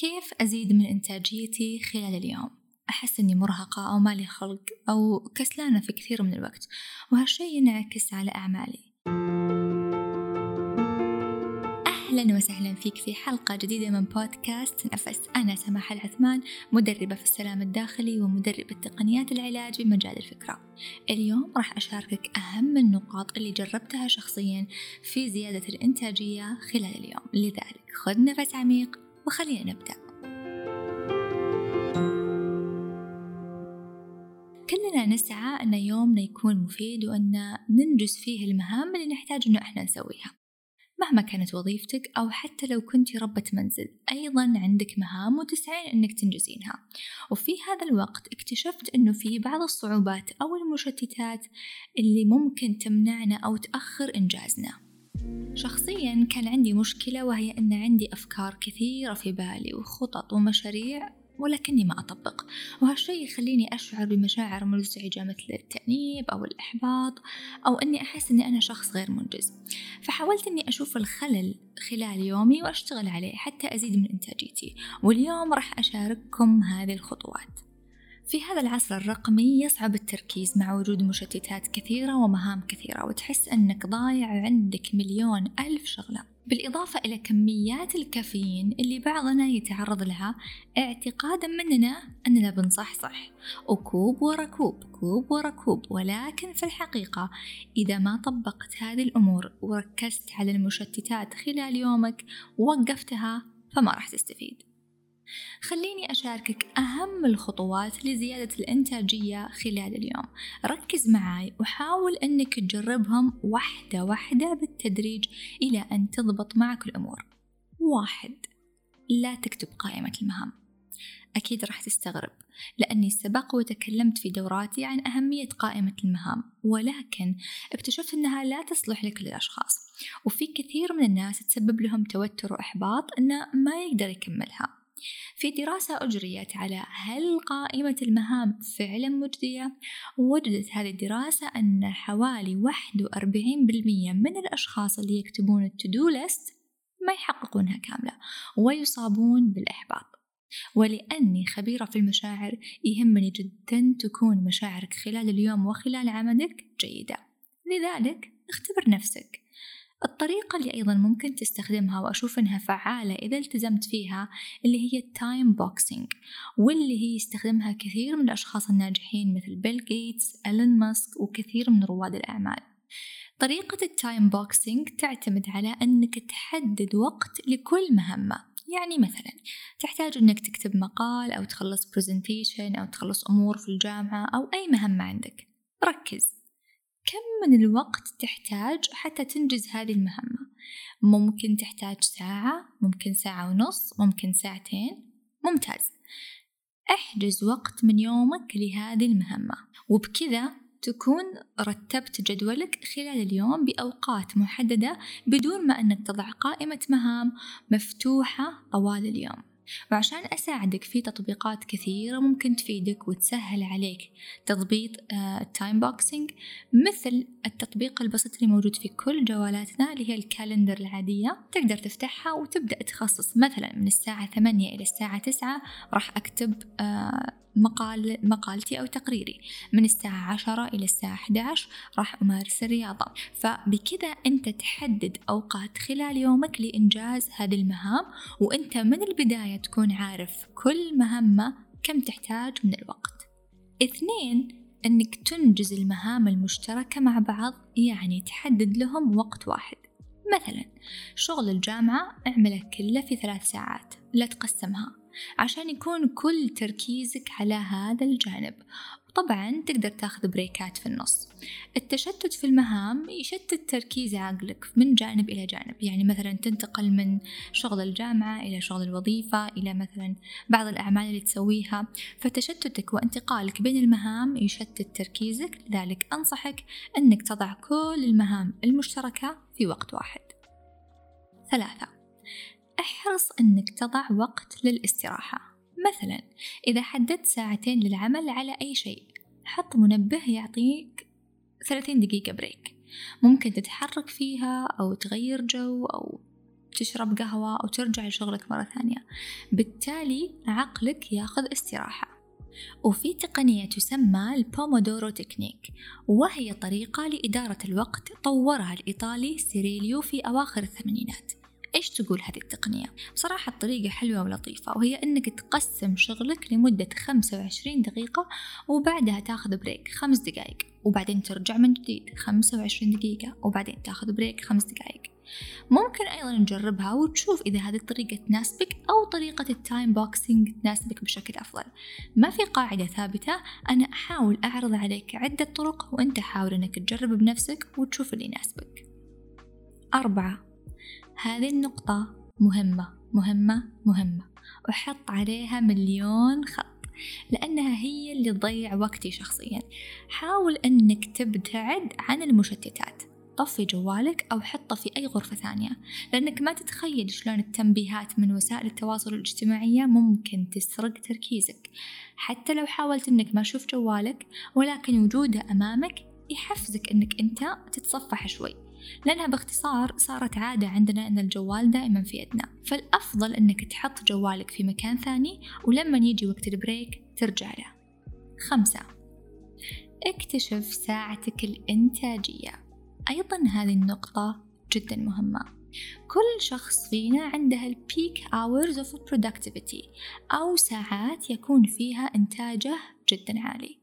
كيف أزيد من إنتاجيتي خلال اليوم؟ أحس إني مرهقة أو مالي خلق أو كسلانة في كثير من الوقت وهالشي ينعكس على أعمالي. أهلا وسهلا فيك في حلقة جديدة من بودكاست نفس. أنا سماح العثمان مدربة في السلام الداخلي ومدربة تقنيات العلاج بمجال الفكرة. اليوم راح أشاركك أهم النقاط اللي جربتها شخصيا في زيادة الإنتاجية خلال اليوم. لذلك خذ نفس عميق وخلينا نبدأ. كلنا نسعى أن يومنا يكون مفيد وأن ننجز فيه المهام اللي نحتاج أنه إحنا نسويها. مهما كانت وظيفتك أو حتى لو كنت ربة منزل أيضا عندك مهام وتسعين أنك تنجزينها. وفي هذا الوقت اكتشفت أنه في بعض الصعوبات أو المشتتات اللي ممكن تمنعنا أو تأخر إنجازنا. شخصيا كان عندي مشكلة وهي أن عندي أفكار كثيرة في بالي وخطط ومشاريع ولكني ما أطبق. وهالشي يخليني أشعر بمشاعر مزعجة مثل التأنيب أو الإحباط أو أني أحس أني أنا شخص غير منجز. فحاولت أني أشوف الخلل خلال يومي وأشتغل عليه حتى أزيد من إنتاجيتي. واليوم راح أشارككم هذه الخطوات. في هذا العصر الرقمي يصعب التركيز مع وجود مشتتات كثيرة ومهام كثيرة وتحس أنك ضايع عندك مليون ألف شغلة. بالإضافة إلى كميات الكافيين اللي بعضنا يتعرض لها اعتقادا مننا أننا بنصحصح وكوب ورا كوب كوب ورا كوب. ولكن في الحقيقة إذا ما طبقت هذه الأمور وركزت على المشتتات خلال يومك ووقفتها فما راح تستفيد. خليني أشاركك أهم الخطوات لزيادة الإنتاجية خلال اليوم. ركز معاي وحاول أنك تجربهم واحدة واحدة بالتدريج إلى أن تضبط معك الأمور. واحد لا تكتب قائمة المهام. أكيد راح تستغرب لأني سبق وتكلمت في دوراتي عن أهمية قائمة المهام ولكن اكتشفت أنها لا تصلح لكل الأشخاص. وفي كثير من الناس تسبب لهم توتر وإحباط أنه ما يقدر يكملها. في دراسة أجريت على هل قائمة المهام فعلا مجدية؟ وجدت هذه الدراسة أن حوالي 41% من الأشخاص اللي يكتبون التودو ليست ما يحققونها كاملة ويصابون بالإحباط. ولأني خبيرة في المشاعر يهمني جدا تكون مشاعرك خلال اليوم وخلال عملك جيدة. لذلك اختبر نفسك. الطريقة اللي أيضا ممكن تستخدمها وأشوف إنها فعالة إذا التزمت فيها اللي هي ال time boxing واللي هي يستخدمها كثير من الأشخاص الناجحين مثل بيل جيتس، إيلون ماسك وكثير من رواد الأعمال. طريقة ال time boxing تعتمد على أنك تحدد وقت لكل مهمة. يعني مثلا تحتاج أنك تكتب مقال أو تخلص presentation أو تخلص أمور في الجامعة أو أي مهمة عندك. ركز. كم من الوقت تحتاج حتى تنجز هذه المهمة؟ ممكن تحتاج ساعة ممكن ساعة ونص ممكن ساعتين. ممتاز. احجز وقت من يومك لهذه المهمة وبكذا تكون رتبت جدولك خلال اليوم بأوقات محددة بدون ما أنك تضع قائمة مهام مفتوحة طوال اليوم. وعشان أساعدك في تطبيقات كثيرة ممكن تفيدك وتسهل عليك تضبيط ال time آه، boxing مثل التطبيق البسيط اللي موجود في كل جوالاتنا اللي هي ال calendar العادية. تقدر تفتحها وتبدأ تخصص. مثلا من الساعة ثمانية إلى الساعة تسعة راح أكتب آه، مقال مقالتي أو تقريري. من الساعة عشرة إلى الساعة 11 راح أمارس الرياضة. فبكذا أنت تحدد أوقات خلال يومك لإنجاز هذه المهام وأنت من البداية تكون عارف كل مهمة كم تحتاج من الوقت. اثنين أنك تنجز المهام المشتركة مع بعض يعني تحدد لهم وقت واحد. مثلا شغل الجامعة اعمله كله في ثلاث ساعات لا تقسمها. عشان يكون كل تركيزك على هذا الجانب. طبعا تقدر تاخذ بريكات في النص. التشتت في المهام يشتت تركيز عقلك من جانب إلى جانب. يعني مثلا تنتقل من شغل الجامعة إلى شغل الوظيفة إلى مثلا بعض الأعمال اللي تسويها. فتشتتك وانتقالك بين المهام يشتت تركيزك. لذلك أنصحك أنك تضع كل المهام المشتركة في وقت واحد. ثلاثة احرص أنك تضع وقت للاستراحة. مثلا إذا حددت ساعتين للعمل على أي شيء حط منبه يعطيك ثلاثين دقيقة بريك ممكن تتحرك فيها أو تغير جو أو تشرب قهوة وترجع لشغلك مرة ثانية. بالتالي عقلك ياخذ استراحة. وفي تقنية تسمى ال Pomodoro technique وهي طريقة لإدارة الوقت طورها الإيطالي سيريليو في أواخر الثمانينات. إيش تقول هذه التقنية؟ بصراحة الطريقة حلوة ولطيفة وهي إنك تقسم شغلك لمدة خمسة وعشرين دقيقة وبعدها تاخذ break خمس دقايق وبعدين ترجع من جديد خمسة وعشرين دقيقة وبعدين تاخذ break خمس دقايق. ممكن أيضا نجربها وتشوف إذا هذه الطريقة تناسبك أو طريقة ال time boxing تناسبك بشكل أفضل. ما في قاعدة ثابتة أنا أحاول أعرض عليك عدة طرق وأنت حاول أنك تجرب بنفسك وتشوف اللي يناسبك. أربعة هذه النقطة مهمة مهمة مهمة. وحط عليها مليون خط لأنها هي اللي تضيع وقتي شخصيا. حاول أنك تبتعد عن المشتتات. طفي جوالك أو حطه في أي غرفة ثانية لأنك ما تتخيل شلون التنبيهات من وسائل التواصل الاجتماعية ممكن تسرق تركيزك. حتى لو حاولت أنك ما تشوف جوالك ولكن وجوده أمامك يحفزك أنك أنت تتصفح شوي. لأنها باختصار صارت عادة عندنا أن الجوال دائما في يدنا فالأفضل أنك تحط جوالك في مكان ثاني ولما يجي وقت البريك ترجع له. خمسة. اكتشف ساعتك الإنتاجية. أيضا هذه النقطة جدا مهمة. كل شخص فينا عنده البيك hours of productivity أو ساعات يكون فيها إنتاجه جدا عالي.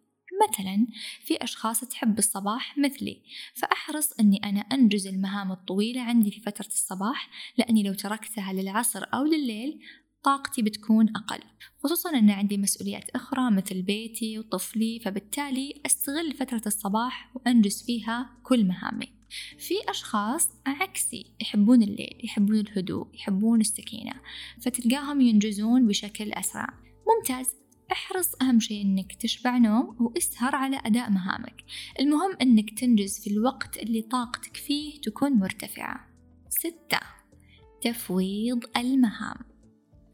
مثلا في أشخاص تحب الصباح مثلي فأحرص أني أنا أنجز المهام الطويلة عندي في فترة الصباح لأني لو تركتها للعصر أو لليل طاقتي بتكون أقل. خصوصا أن عندي مسؤوليات أخرى مثل بيتي وطفلي فبالتالي أستغل فترة الصباح وأنجز فيها كل مهامي. في أشخاص عكسي يحبون الليل يحبون الهدوء يحبون السكينة فتلقاهم ينجزون بشكل أسرع. ممتاز! احرص أهم شيء أنك تشبع نوم واسهر على أداء مهامك. المهم أنك تنجز في الوقت اللي طاقتك فيه تكون مرتفعة. ستة تفويض المهام.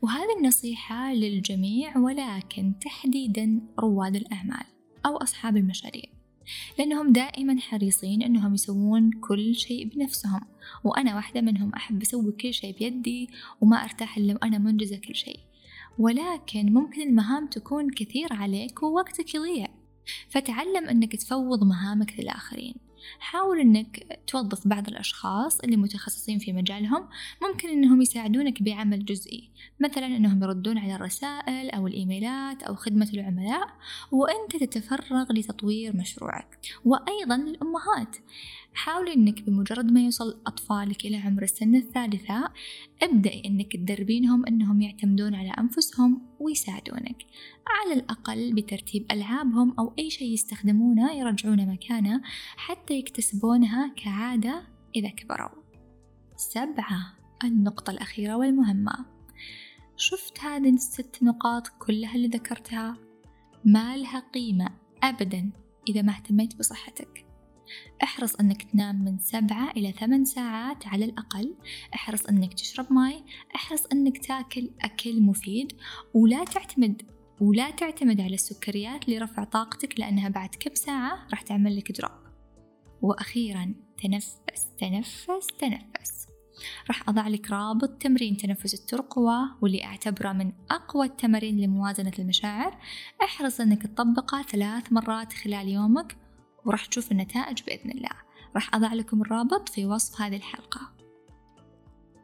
وهذه النصيحة للجميع ولكن تحديدا رواد الأعمال أو أصحاب المشاريع. لأنهم دائما حريصين أنهم يسوون كل شيء بنفسهم وأنا واحدة منهم أحب أسوي كل شيء بيدي وما أرتاح إلا وأنا منجزة كل شيء. ولكن ممكن المهام تكون كثير عليك ووقتك يضيع. فتعلم أنك تفوض مهامك للآخرين. حاول أنك توظف بعض الأشخاص اللي متخصصين في مجالهم. ممكن أنهم يساعدونك بعمل جزئي. مثلا أنهم يردون على الرسائل أو الإيميلات أو خدمة العملاء. وأنت تتفرغ لتطوير مشروعك. وأيضا للأمهات. حاولي أنك بمجرد ما يوصل أطفالك إلى عمر السنة الثالثة ابدأي أنك تدربينهم أنهم يعتمدون على أنفسهم ويساعدونك. على الأقل بترتيب ألعابهم أو أي شيء يستخدمونه يرجعونه مكانه حتى يكتسبونها كعادة إذا كبروا. سبعة النقطة الأخيرة والمهمة. شفت هذه الست نقاط كلها اللي ذكرتها؟ ما لها قيمة أبدا إذا ما اهتميت بصحتك. احرص أنك تنام من سبعة إلى ثمان ساعات على الأقل. احرص أنك تشرب ماي. احرص أنك تاكل أكل مفيد. ولا تعتمد ولا تعتمد على السكريات لرفع طاقتك لأنها بعد كم ساعة راح تعمل لك drop وأخيرا تنفس تنفس تنفس. راح أضع لك رابط تمرين تنفس الترقوة واللي أعتبره من أقوى التمارين لموازنة المشاعر. احرص أنك تطبقه ثلاث مرات خلال يومك. وراح تشوف النتائج بإذن الله. راح أضع لكم الرابط في وصف هذه الحلقة.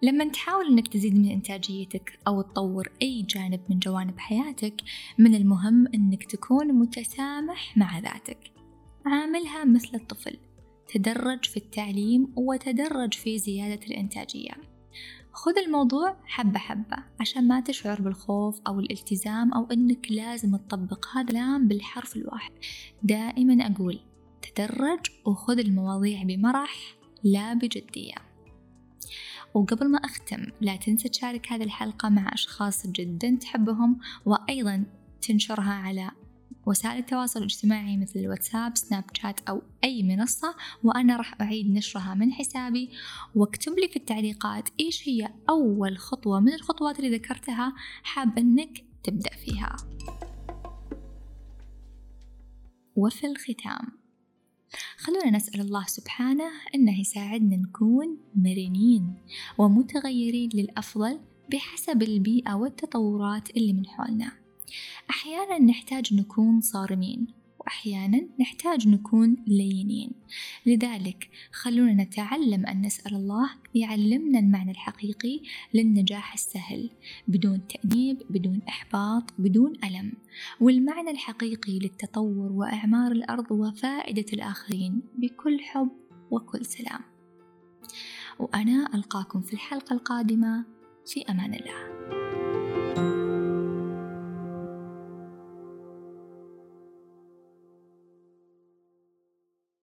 لما تحاول أنك تزيد من إنتاجيتك أو تطور أي جانب من جوانب حياتك من المهم أنك تكون متسامح مع ذاتك. عاملها مثل الطفل. تدرج في التعليم وتدرج في زيادة الإنتاجية. خذ الموضوع حبة حبة عشان ما تشعر بالخوف أو الالتزام أو أنك لازم تطبق هذا الكلام بالحرف الواحد. دائما أقول تدرج وخذ المواضيع بمرح لا بجدية وقبل ما أختم لا تنسى تشارك هذه الحلقة مع أشخاص جدا تحبهم وأيضا تنشرها على وسائل التواصل الاجتماعي مثل الواتساب سناب شات أو أي منصة وأنا راح أعيد نشرها من حسابي. واكتب لي في التعليقات إيش هي أول خطوة من الخطوات اللي ذكرتها حاب أنك تبدأ فيها. وفي الختام خلونا نسأل الله سبحانه أنه يساعدنا نكون مرنين ومتغيرين للأفضل بحسب البيئة والتطورات اللي من حولنا. أحيانا نحتاج نكون صارمين وأحيانا نحتاج نكون لينين. لذلك خلونا نتعلم أن نسأل الله يعلمنا المعنى الحقيقي للنجاح السهل بدون تأنيب بدون إحباط بدون ألم. والمعنى الحقيقي للتطور وإعمار الأرض وفائدة الآخرين بكل حب وكل سلام. وأنا ألقاكم في الحلقة القادمة. في أمان الله.